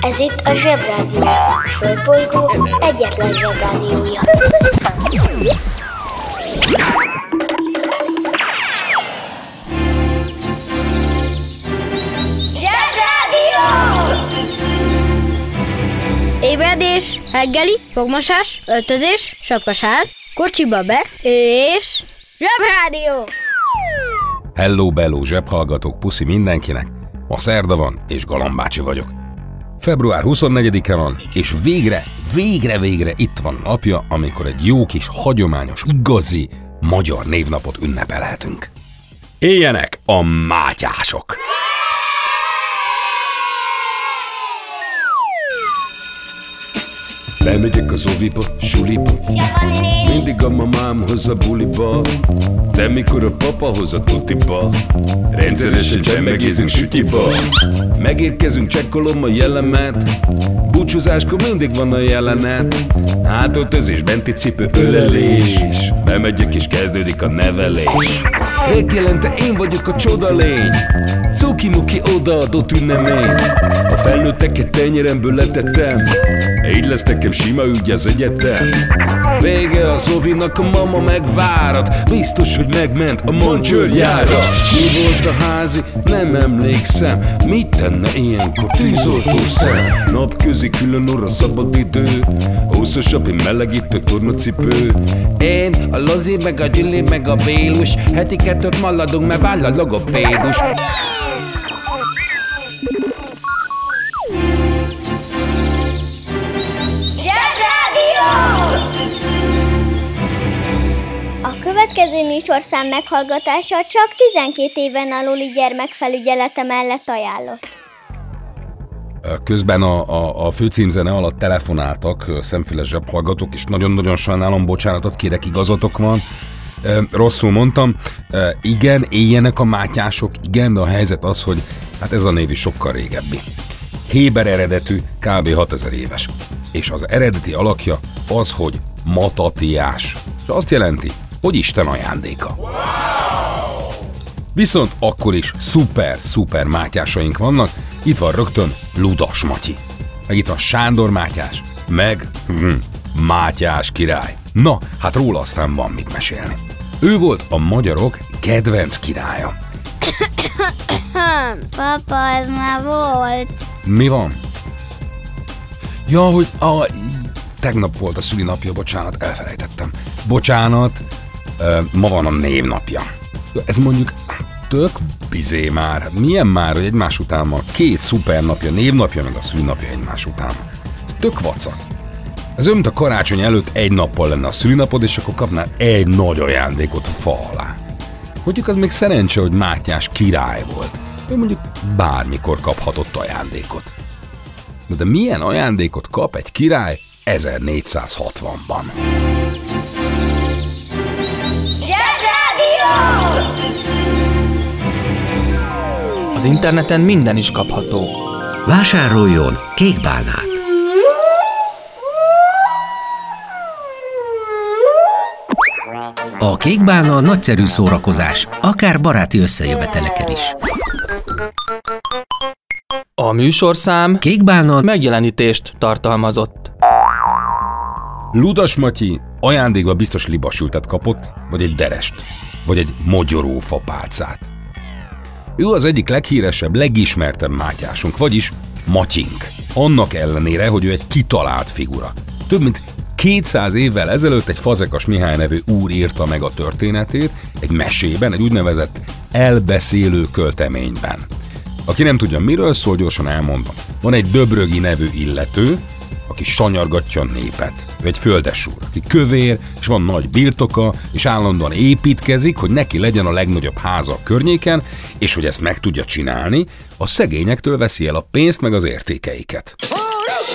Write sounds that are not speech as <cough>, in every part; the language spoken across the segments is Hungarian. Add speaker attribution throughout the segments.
Speaker 1: Ez itt a Zsebrádió. A Földbolygó egyetlen Zsebrádiója. Zsebrádió!
Speaker 2: Ébredés, reggeli, fogmosás, öltözés, sapkasál, kocsiba be, és... Zsebrádió!
Speaker 3: Hello, bello, zsebhallgatók, puszi mindenkinek. Ma szerda van, és Galambácsi vagyok. Február 24-e van, és végre, végre, végre itt van napja, amikor egy jó kis hagyományos, igazi magyar névnapot ünnepelhetünk. Éljenek a mátyások!
Speaker 4: Bemegyek az oviba, suliba. Mindig a mamám hoz a buliba. De mikor a papa hoz a tutiba Rendszeresen csemmegézünk sütiba. Megérkezünk, csekkolom a jellemet. Búcsúzáskor mindig van a jelenet. Átöltözés, benti cipő, ölelés. Bemegyek és kezdődik a nevelés. Megjelente én vagyok a csoda lény. Cuki-muki odaadott ünnemény. A felnőtteket tenyeremből letettem Így lesz nekem sima ügy az egyetem. Vége a Zovinak, a mama megvárat. Biztos, hogy megment a mancsőrjára Mi volt a házi? Nem emlékszem. Mit tenne ilyenkor tűzoltó szem? Napközi külön orra szabad idő. Úszosabb, melegítő tornacipő. Én, a Lozi, meg a Gyüli, meg a Bélus. Heti kettőt maladunk, mert váll a logopédus
Speaker 1: következő műsorszám meghallgatása csak 12 éven aluli gyermekfelügyelete mellett ajánlott.
Speaker 3: Közben a, a, a főcímzene alatt telefonáltak szemfüles zsebhallgatók, és nagyon-nagyon sajnálom, bocsánatot kérek, igazatok van. Ö, Rosszul mondtam. Ö, Igen, éljenek a mátyások, igen, de a helyzet az, hogy hát ez a név is sokkal régebbi. Héber eredetű, kb. 6000 éves. És az eredeti alakja az, hogy matatiás. És azt jelenti, hogy Isten ajándéka. Viszont akkor is szuper, szuper mátyásaink vannak. Itt van rögtön Ludas Matyi. Meg itt van Sándor Mátyás. Meg hm, Mátyás király. Na, hát róla aztán van mit mesélni. Ő volt a magyarok kedvenc királya. <coughs>
Speaker 2: Papa, ez már volt.
Speaker 3: Mi van? Ja, hogy a, tegnap volt a szülinapja, bocsánat, elfelejtettem. Bocsánat, ma van a névnapja. Ez mondjuk tök bizé már. Milyen már, hogy egymás után van két szupernapja, névnapja, meg a szülinapja egymás után. Ez tök vaca. Ez olyan, a karácsony előtt egy nappal lenne a szülinapod, és akkor kapnál egy nagy ajándékot a fa alá. Mondjuk az még szerencse, hogy Mátyás király volt. Ő mondjuk bármikor kaphatott ajándékot. De milyen ajándékot kap egy király 1460-ban?
Speaker 5: Interneten minden is kapható.
Speaker 6: Vásároljon kék bálnát. A kék bálna nagyszerű szórakozás, akár baráti összejöveteleken is.
Speaker 5: A műsorszám
Speaker 6: Kék bálna
Speaker 5: megjelenítést tartalmazott.
Speaker 3: Ludas Matyi ajándékba biztos libasültet kapott, vagy egy derest, vagy egy mogyoró fapálcát. Ő az egyik leghíresebb, legismertebb mátyásunk, vagyis Matyink. Annak ellenére, hogy ő egy kitalált figura. Több mint 200 évvel ezelőtt egy Fazekas Mihály nevű úr írta meg a történetét egy mesében, egy úgynevezett elbeszélő költeményben. Aki nem tudja, miről szól, gyorsan elmondom. Van egy Döbrögi nevű illető, aki sanyargatja a népet. Ő egy földesúr, aki kövér, és van nagy birtoka, és állandóan építkezik, hogy neki legyen a legnagyobb háza a környéken, és hogy ezt meg tudja csinálni, a szegényektől veszi el a pénzt meg az értékeiket.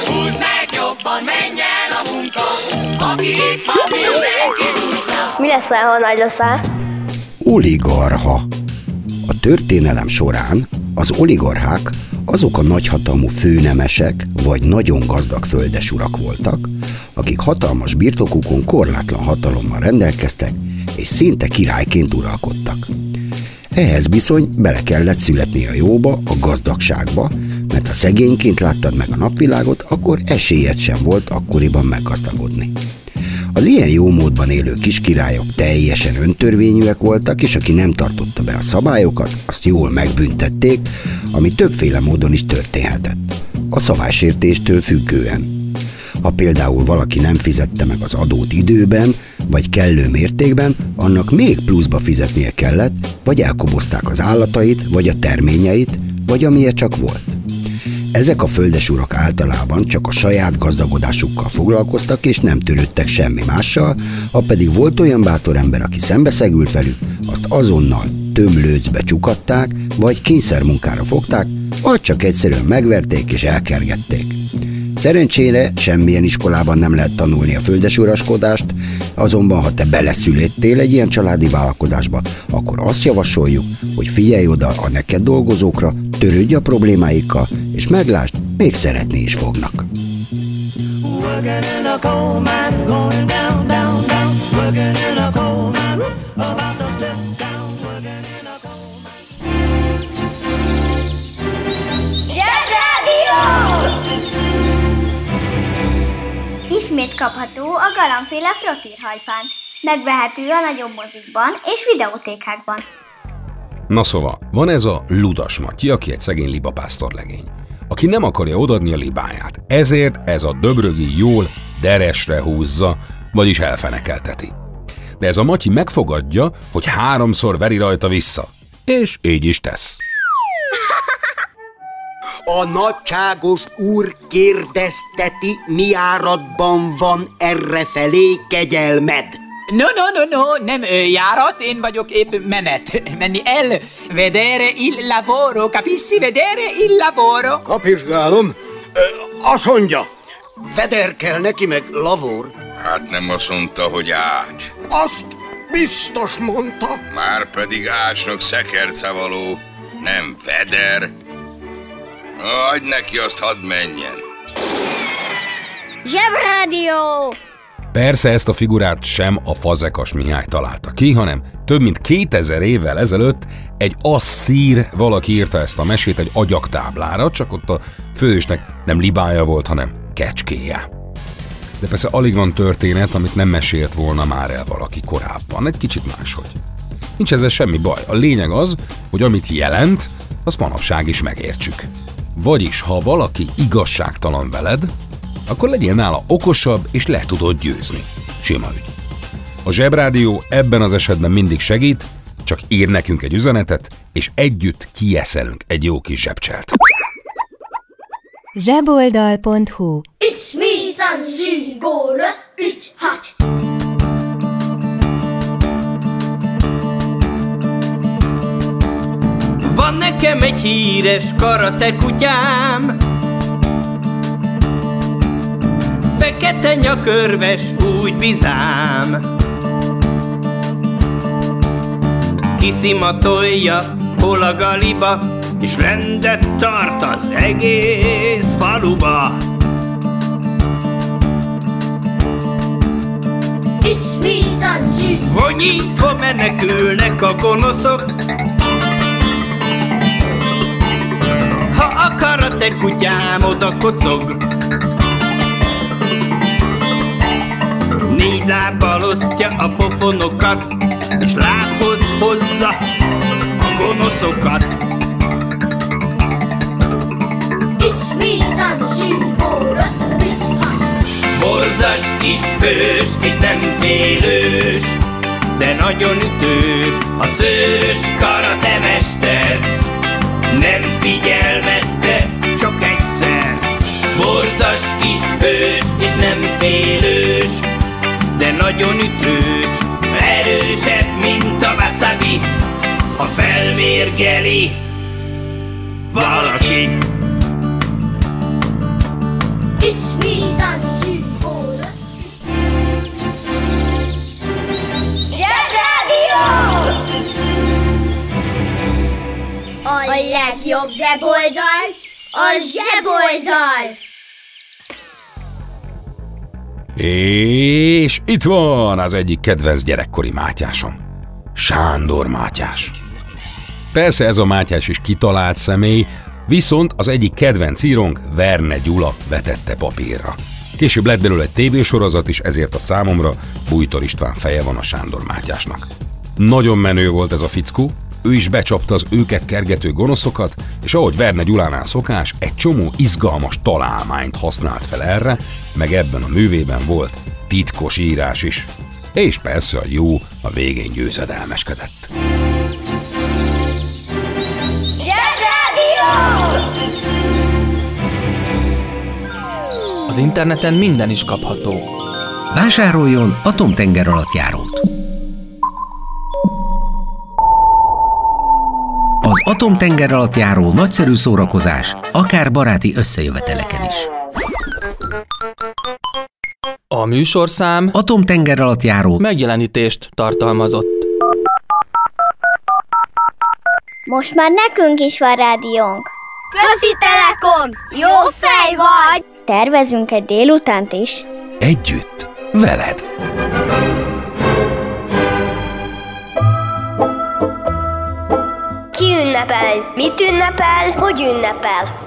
Speaker 7: Húzd meg jobban, menj el a munka, aki itt van, mindenki.
Speaker 1: Mi leszel, ha nagy leszel?
Speaker 8: Oligarha. A történelem során az oligarchák azok a nagyhatalmú főnemesek vagy nagyon gazdag földesurak voltak, akik hatalmas birtokukon korlátlan hatalommal rendelkeztek, és szinte királyként uralkodtak. Ehhez bizony bele kellett születni a jóba, a gazdagságba, mert ha szegényként láttad meg a napvilágot, akkor esélyed sem volt akkoriban meggazdagodni. Az ilyen jó módban élő kiskirályok teljesen öntörvényűek voltak, és aki nem tartotta be a szabályokat, azt jól megbüntették, ami többféle módon is történhetett. A szabálysértéstől függően. Ha például valaki nem fizette meg az adót időben, vagy kellő mértékben, annak még pluszba fizetnie kellett, vagy elkobozták az állatait, vagy a terményeit, vagy amilyen csak volt. Ezek a földesurak általában csak a saját gazdagodásukkal foglalkoztak, és nem törődtek semmi mással, ha pedig volt olyan bátor ember, aki szembeszegült velük, azt azonnal tömlőcbe csukatták, vagy kényszermunkára fogták, vagy csak egyszerűen megverték és elkergették. Szerencsére semmilyen iskolában nem lehet tanulni a földesuraskodást, azonban ha te beleszülettél egy ilyen családi vállalkozásba, akkor azt javasoljuk, hogy figyelj oda a neked dolgozókra, törődj a problémáikkal, és meglásd, még szeretni is fognak.
Speaker 1: Ismét kapható a galambféle frottírhajpánt. Megvehető a nagyobb mozikban és videótékákban.
Speaker 3: Na szóval, van ez a Ludas Matyi, aki egy szegény libapásztor legény, aki nem akarja odadni a libáját. Ezért ez a döbrögi jól deresre húzza, vagyis elfenekelteti. De ez a Matyi megfogadja, hogy háromszor veri rajta vissza. És így is tesz.
Speaker 9: A nagyságos úr kérdezteti, mi áradban van errefelé kegyelmed.
Speaker 10: No, no, no, no, nem ö, járat, én vagyok épp menet. Menni el. Vedere il lavoro, capisci? Vedere il lavoro.
Speaker 9: Kapizsgálom. Ö, Azt mondja, vederkel neki meg lavor.
Speaker 11: Hát nem azt mondta, hogy ács.
Speaker 9: Azt biztos mondta.
Speaker 11: Már pedig ácsnak szekerce való, nem veder. Adj neki, azt hadd menjen.
Speaker 2: Zsebrádió!
Speaker 3: Persze ezt a figurát sem a fazekas Mihály találta ki, hanem több mint 2000 évvel ezelőtt egy asszír valaki írta ezt a mesét egy agyaktáblára, csak ott a fősnek nem libája volt, hanem kecskéje. De persze alig van történet, amit nem mesélt volna már el valaki korábban, egy kicsit máshogy. Nincs ezzel semmi baj. A lényeg az, hogy amit jelent, azt manapság is megértsük. Vagyis, ha valaki igazságtalan veled, akkor legyél nála okosabb, és le tudod győzni. Sima ügy. A Zsebrádió ebben az esetben mindig segít, csak ír nekünk egy üzenetet, és együtt kieszelünk egy jó kis zsebcselt.
Speaker 12: zseboldal.hu
Speaker 1: Ich mi san zsigóra, ich hacs.
Speaker 13: Van nekem egy híres karate kutyám Fekete nyakörves, úgy bizám. Kiszimatolja hol a galiba És rendet tart az egész faluba. Vonyítva menekülnek a gonoszok? Ha a karate kutyám oda kocog Négy lábbal osztja a pofonokat És lábhoz hozza a gonoszokat. Borzas kis hős és nem félős De nagyon ütős a szőrös karatemester. Nem figyelmeztet, csak egyszer. Borzas kis hős és nem félős Ha felmérgeli valaki
Speaker 1: zsigóra. Zsebrádió! A legjobb weboldal a zseboldal!
Speaker 3: És itt van az egyik kedvenc gyerekkori Mátyásom. Sándor Mátyás. Persze ez a Mátyás is kitalált személy, Viszont az egyik kedvenc írónk, Verne Gyula vetette papírra. Később lett belőle egy tévésorozat is, ezért a számomra Bújtor István feje van a Sándor Mátyásnak. Nagyon menő volt ez a fickó, ő is becsapta az őket kergető gonoszokat, és ahogy Verne Gyulánál szokás, egy csomó izgalmas találmányt használt fel erre, meg ebben a művében volt titkos írás is. És persze a jó a végén győzedelmeskedett.
Speaker 5: Az interneten minden is kapható.
Speaker 6: Vásároljon atomtenger alatt járót. Az atomtenger alatt járó nagyszerű szórakozás, akár baráti összejöveteleken is.
Speaker 5: A műsorszám
Speaker 6: Atomtenger alatt járó
Speaker 5: megjelenítést tartalmazott.
Speaker 1: Most már nekünk is van rádiónk.
Speaker 2: Közi Telekom! Jó fej vagy!
Speaker 1: Tervezünk egy délutánt is.
Speaker 3: Együtt, veled.
Speaker 2: Ki ünnepel? Mit ünnepel? Hogy ünnepel?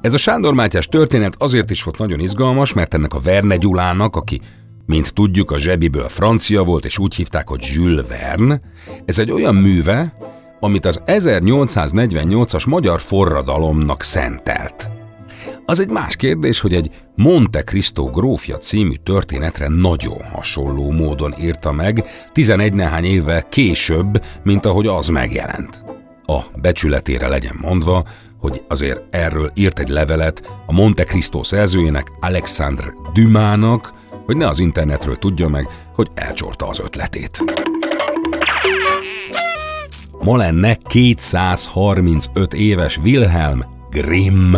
Speaker 3: Ez a Sándor Mátyás történet azért is volt nagyon izgalmas, mert ennek a Verne Gyulának, aki, mint tudjuk, a zsebiből francia volt, és úgy hívták, hogy Jules Verne, ez egy olyan műve, amit az 1848-as magyar forradalomnak szentelt. Az egy más kérdés, hogy egy Monte Cristo grófja című történetre nagyon hasonló módon írta meg 11 nehány évvel később, mint ahogy az megjelent. A becsületére legyen mondva, hogy azért erről írt egy levelet a Monte Cristo szerzőjének Alexandre Dumának, hogy ne az internetről tudja meg, hogy elcsorta az ötletét. Ma lenne 235 éves Wilhelm Grimm,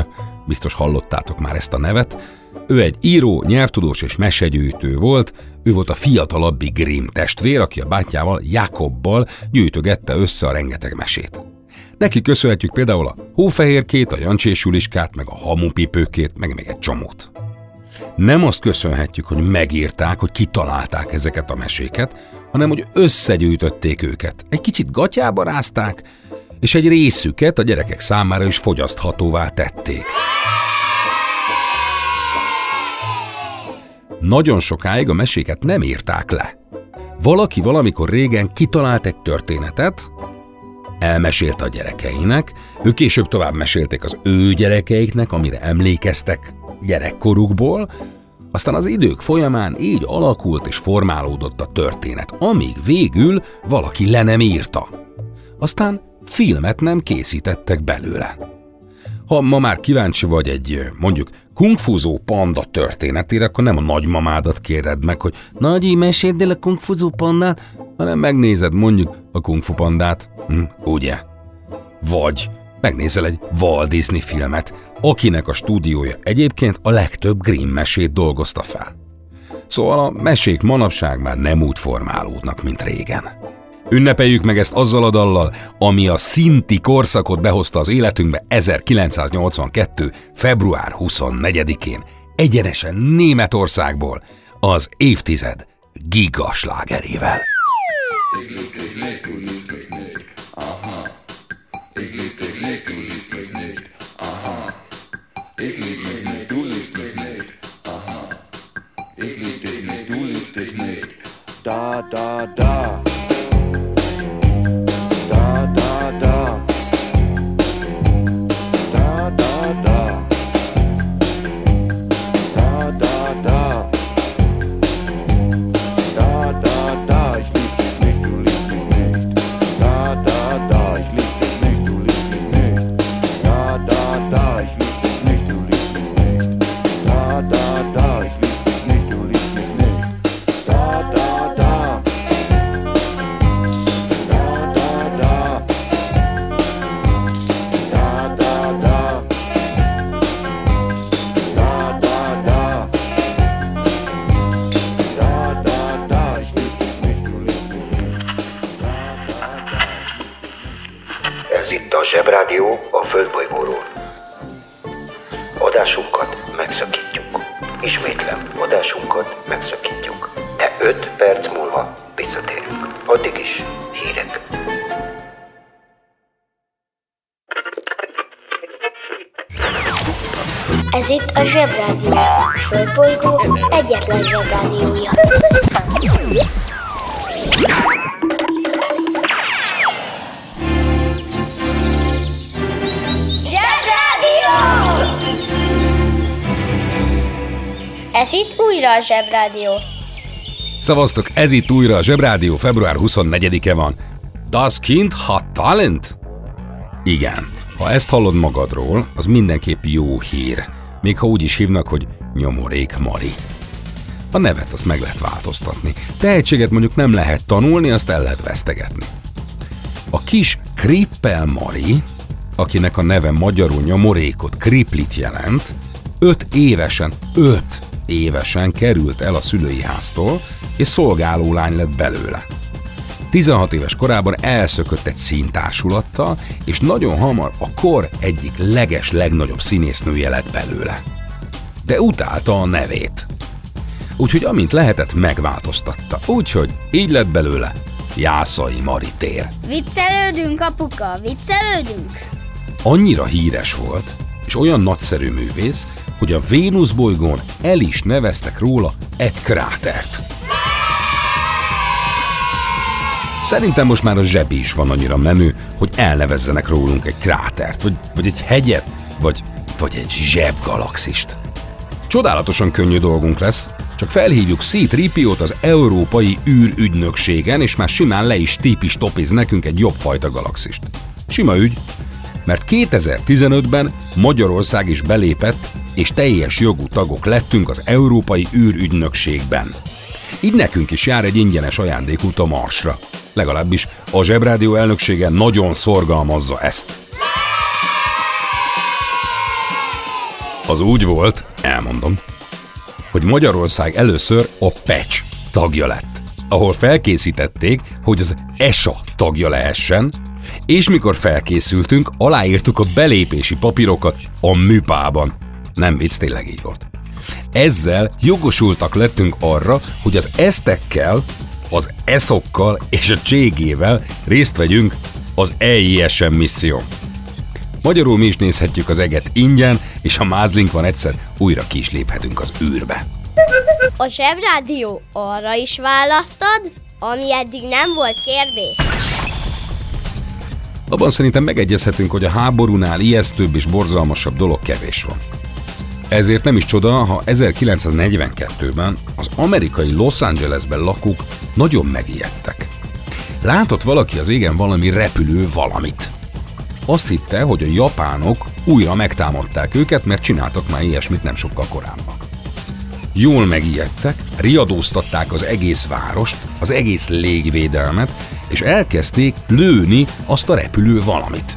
Speaker 3: biztos hallottátok már ezt a nevet. Ő egy író, nyelvtudós és mesegyűjtő volt, ő volt a fiatalabbi Grimm testvér, aki a bátyjával, Jakobbal gyűjtögette össze a rengeteg mesét. Neki köszönhetjük például a hófehérkét, a jancsés Juliskát, meg a hamupipőkét, meg még egy csomót. Nem azt köszönhetjük, hogy megírták, hogy kitalálták ezeket a meséket, hanem hogy összegyűjtötték őket. Egy kicsit gatyába rázták, és egy részüket a gyerekek számára is fogyaszthatóvá tették. Nagyon sokáig a meséket nem írták le. Valaki valamikor régen kitalált egy történetet, elmesélte a gyerekeinek, ők később tovább mesélték az ő gyerekeiknek, amire emlékeztek gyerekkorukból, aztán az idők folyamán így alakult és formálódott a történet, amíg végül valaki le nem írta. Aztán filmet nem készítettek belőle. Ha ma már kíváncsi vagy egy mondjuk kungfuzó panda történetére, akkor nem a nagymamádat kéred meg, hogy Nagyi, meséld a kungfuzó pandát, hanem megnézed mondjuk a kungfu pandát, hm, ugye? Vagy megnézel egy Walt Disney filmet, akinek a stúdiója egyébként a legtöbb Grimm mesét dolgozta fel. Szóval a mesék manapság már nem úgy formálódnak, mint régen. Ünnepeljük meg ezt azzal a dallal, ami a szinti korszakot behozta az életünkbe 1982. február 24-én, egyenesen Németországból, az évtized gigaslágerével.
Speaker 8: adásunkat megszakítjuk, de 5 perc múlva visszatérünk. Addig is hírek.
Speaker 12: Ez itt a Zsebrádió. Földbolygó egyetlen Zsebrádiója.
Speaker 2: Ez itt újra a Zsebrádió.
Speaker 3: Szavaztok, ez itt újra a Zsebrádió, február 24-e van. Das Kind hat Talent? Igen, ha ezt hallod magadról, az mindenképp jó hír. Még ha úgy is hívnak, hogy Nyomorék Mari. A nevet azt meg lehet változtatni. Tehetséget mondjuk nem lehet tanulni, azt el lehet vesztegetni. A kis Krippel Mari, akinek a neve magyarul nyomorékot, kriplit jelent, öt évesen, öt évesen került el a szülői háztól, és szolgáló lány lett belőle. 16 éves korában elszökött egy színtársulattal, és nagyon hamar a kor egyik leges, legnagyobb színésznője lett belőle. De utálta a nevét. Úgyhogy amint lehetett, megváltoztatta. Úgyhogy így lett belőle Jászai Mari tér.
Speaker 2: Viccelődünk, apuka, viccelődünk.
Speaker 3: Annyira híres volt, és olyan nagyszerű művész, hogy a Vénusz bolygón el is neveztek róla egy krátert. Szerintem most már a zsebi is van annyira menő, hogy elnevezzenek rólunk egy krátert, vagy, vagy egy hegyet, vagy, vagy egy zsebgalaxist. Csodálatosan könnyű dolgunk lesz, csak felhívjuk C-3PO-t az Európai űrügynökségen, és már simán le is típis topiz nekünk egy jobb fajta galaxist. Sima ügy, mert 2015-ben Magyarország is belépett, és teljes jogú tagok lettünk az Európai űrügynökségben. Így nekünk is jár egy ingyenes ajándékút a Marsra. Legalábbis a Zsebrádió elnöksége nagyon szorgalmazza ezt. Az úgy volt, elmondom, hogy Magyarország először a PECS tagja lett, ahol felkészítették, hogy az ESA tagja lehessen, és mikor felkészültünk, aláírtuk a belépési papírokat a műpában. Nem vicc, tényleg így volt. Ezzel jogosultak lettünk arra, hogy az esztekkel, az eszokkal és a cségével részt vegyünk az EISM misszió. Magyarul mi is nézhetjük az eget ingyen, és ha mázlink van egyszer, újra ki is léphetünk az űrbe.
Speaker 2: A Zsebrádió arra is választad, ami eddig nem volt kérdés.
Speaker 3: Abban szerintem megegyezhetünk, hogy a háborúnál ijesztőbb és borzalmasabb dolog kevés van. Ezért nem is csoda, ha 1942-ben az amerikai Los Angelesben lakók nagyon megijedtek. Látott valaki az égen valami repülő valamit. Azt hitte, hogy a japánok újra megtámadták őket, mert csináltak már ilyesmit nem sokkal korábban. Jól megijedtek, riadóztatták az egész várost, az egész légvédelmet, és elkezdték lőni azt a repülő valamit.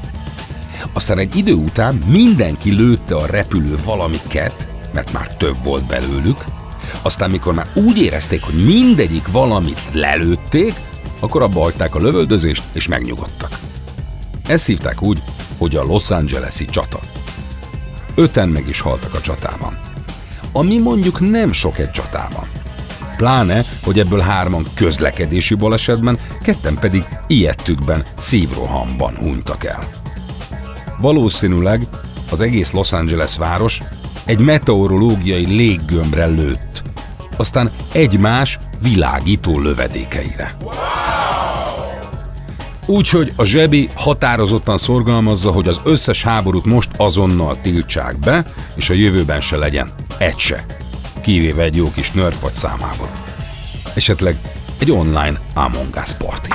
Speaker 3: Aztán egy idő után mindenki lőtte a repülő valamiket, mert már több volt belőlük, aztán mikor már úgy érezték, hogy mindegyik valamit lelőtték, akkor abba hagyták a lövöldözést, és megnyugodtak. Ezt hívták úgy, hogy a Los Angeles-i csata. Öten meg is haltak a csatában. Ami mondjuk nem sok egy csatában. Pláne, hogy ebből hárman közlekedési balesetben, ketten pedig ilyettükben, szívrohamban hunytak el. Valószínűleg az egész Los Angeles város egy meteorológiai léggömbre lőtt, aztán egymás világító lövedékeire. Úgyhogy a zsebi határozottan szorgalmazza, hogy az összes háborút most azonnal tiltsák be, és a jövőben se legyen egy se. Kivéve egy jó kis nerd vagy számából. Esetleg egy online Among Us party.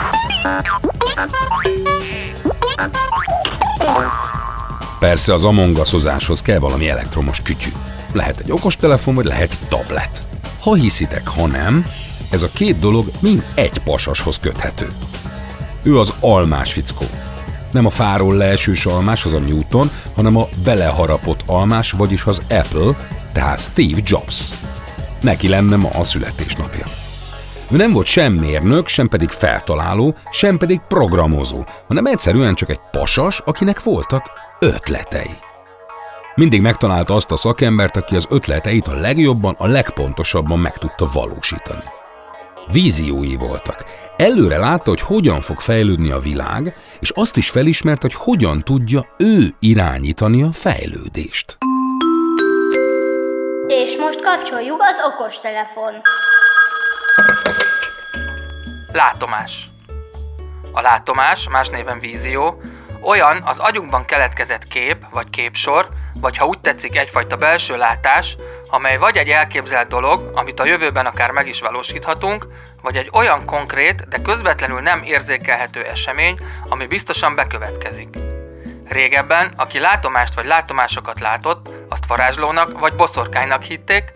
Speaker 3: Persze az Among Us-ozáshoz kell valami elektromos kütyű. Lehet egy okostelefon, vagy lehet egy tablet. Ha hiszitek, ha nem, ez a két dolog mind egy pasashoz köthető. Ő az almás fickó. Nem a fáról leesős almás, az a Newton, hanem a beleharapott almás, vagyis az Apple, tehát Steve Jobs. Neki lenne ma a születésnapja. Ő nem volt sem mérnök, sem pedig feltaláló, sem pedig programozó, hanem egyszerűen csak egy pasas, akinek voltak ötletei. Mindig megtalálta azt a szakembert, aki az ötleteit a legjobban, a legpontosabban meg tudta valósítani. Víziói voltak. Előre látta, hogy hogyan fog fejlődni a világ, és azt is felismert, hogy hogyan tudja ő irányítani a fejlődést.
Speaker 12: És most kapcsoljuk az okostelefon.
Speaker 5: Látomás. A látomás, más néven vízió, olyan az agyunkban keletkezett kép vagy képsor, vagy ha úgy tetszik egyfajta belső látás, amely vagy egy elképzelt dolog, amit a jövőben akár meg is valósíthatunk, vagy egy olyan konkrét, de közvetlenül nem érzékelhető esemény, ami biztosan bekövetkezik. Régebben, aki látomást vagy látomásokat látott, azt varázslónak vagy boszorkánynak hitték,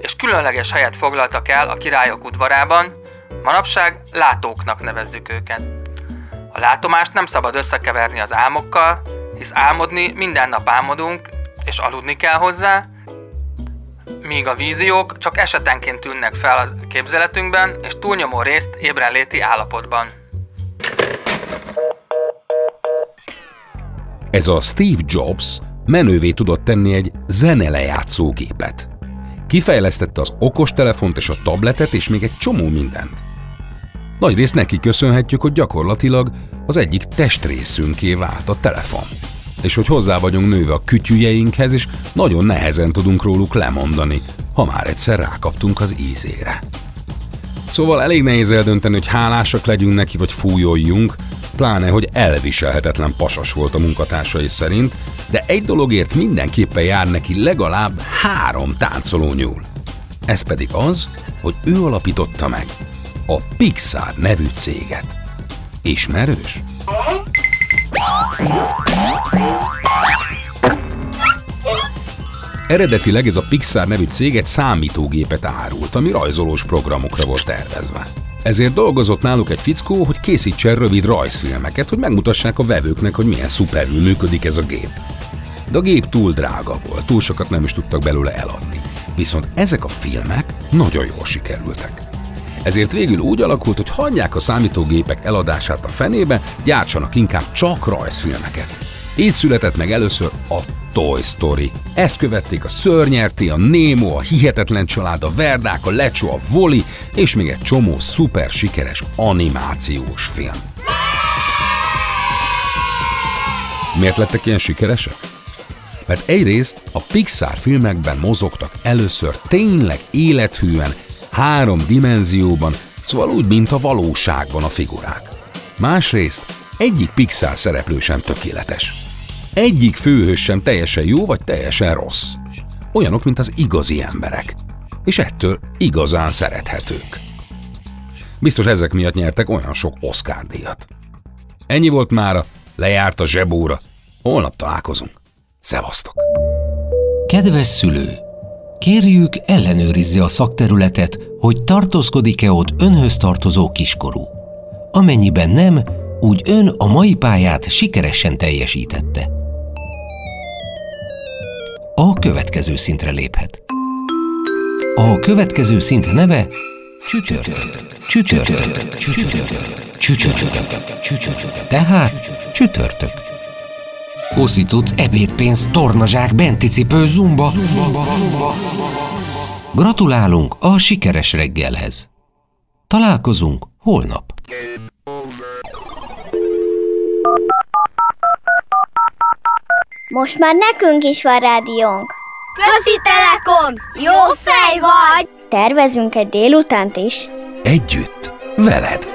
Speaker 5: és különleges helyet foglaltak el a királyok udvarában, manapság látóknak nevezzük őket. A látomást nem szabad összekeverni az álmokkal, hisz álmodni minden nap álmodunk, és aludni kell hozzá, míg a víziók csak esetenként tűnnek fel a képzeletünkben, és túlnyomó részt ébrenléti állapotban.
Speaker 3: Ez a Steve Jobs menővé tudott tenni egy zenelejátszógépet. Kifejlesztette az okostelefont és a tabletet és még egy csomó mindent. Nagy részt neki köszönhetjük, hogy gyakorlatilag az egyik testrészünké vált a telefon. És hogy hozzá vagyunk nőve a kütyüjeinkhez, és nagyon nehezen tudunk róluk lemondani, ha már egyszer rákaptunk az ízére. Szóval elég nehéz eldönteni, hogy hálásak legyünk neki, vagy fújoljunk, pláne, hogy elviselhetetlen pasas volt a munkatársai szerint, de egy dologért mindenképpen jár neki legalább három táncoló nyúl. Ez pedig az, hogy ő alapította meg a Pixar nevű céget. Ismerős? Eredetileg ez a Pixar nevű cég egy számítógépet árult, ami rajzolós programokra volt tervezve. Ezért dolgozott náluk egy fickó, hogy készítsen rövid rajzfilmeket, hogy megmutassák a vevőknek, hogy milyen szuperül működik ez a gép. De a gép túl drága volt, túl sokat nem is tudtak belőle eladni. Viszont ezek a filmek nagyon jól sikerültek. Ezért végül úgy alakult, hogy hagyják a számítógépek eladását a fenébe, gyártsanak inkább csak rajzfilmeket. Így született meg először a Toy Story. Ezt követték a Szörnyerté, a Nemo, a Hihetetlen Család, a Verdák, a Lecsó, a Voli, és még egy csomó szuper sikeres animációs film. Miért lettek ilyen sikeresek? Mert egyrészt a Pixar filmekben mozogtak először tényleg élethűen, három dimenzióban, szóval úgy, mint a valóságban a figurák. Másrészt egyik Pixar szereplő sem tökéletes. Egyik főhős sem teljesen jó vagy teljesen rossz. Olyanok, mint az igazi emberek. És ettől igazán szerethetők. Biztos ezek miatt nyertek olyan sok Oscar díjat. Ennyi volt mára, lejárt a zsebóra. Holnap találkozunk. Szevasztok!
Speaker 6: Kedves szülő! Kérjük, ellenőrizze a szakterületet, hogy tartózkodik-e ott önhöz tartozó kiskorú. Amennyiben nem, úgy ön a mai pályát sikeresen teljesítette. A következő szintre léphet. A következő szint neve csütörtök, csütörtök, csütörtök, csütörtök, csütörtök. Tehát csütörtök. Uszicuc, ebédpénz, tornazsák, benti cipő, zumba. zumba, zumba. Gratulálunk a sikeres reggelhez. Találkozunk holnap.
Speaker 1: Most már nekünk is van rádiónk.
Speaker 12: Közi Telekom! Jó fej vagy!
Speaker 1: Tervezünk egy délutánt is.
Speaker 3: Együtt, veled!